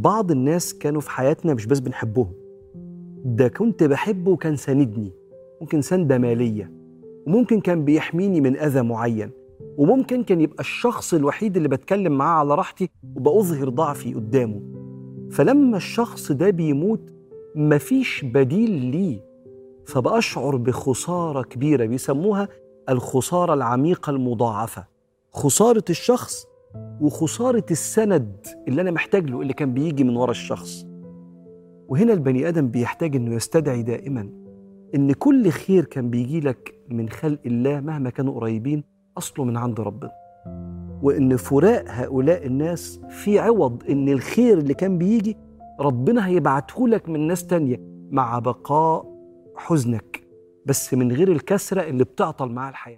بعض الناس كانوا في حياتنا مش بس بنحبهم. ده كنت بحبه وكان ساندني ممكن سندة مالية وممكن كان بيحميني من أذى معين وممكن كان يبقى الشخص الوحيد اللي بتكلم معاه على راحتي وبأظهر ضعفي قدامه. فلما الشخص ده بيموت مفيش بديل ليه. فبأشعر بخسارة كبيرة بيسموها الخسارة العميقة المضاعفة. خسارة الشخص وخسارة السند اللي أنا محتاج له اللي كان بيجي من ورا الشخص. وهنا البني آدم بيحتاج إنه يستدعي دائما إن كل خير كان بيجي لك من خلق الله مهما كانوا قريبين أصله من عند ربنا. وإن فراق هؤلاء الناس في عوض إن الخير اللي كان بيجي ربنا هيبعته لك من ناس تانية مع بقاء حزنك بس من غير الكسرة اللي بتعطل معاه الحياة.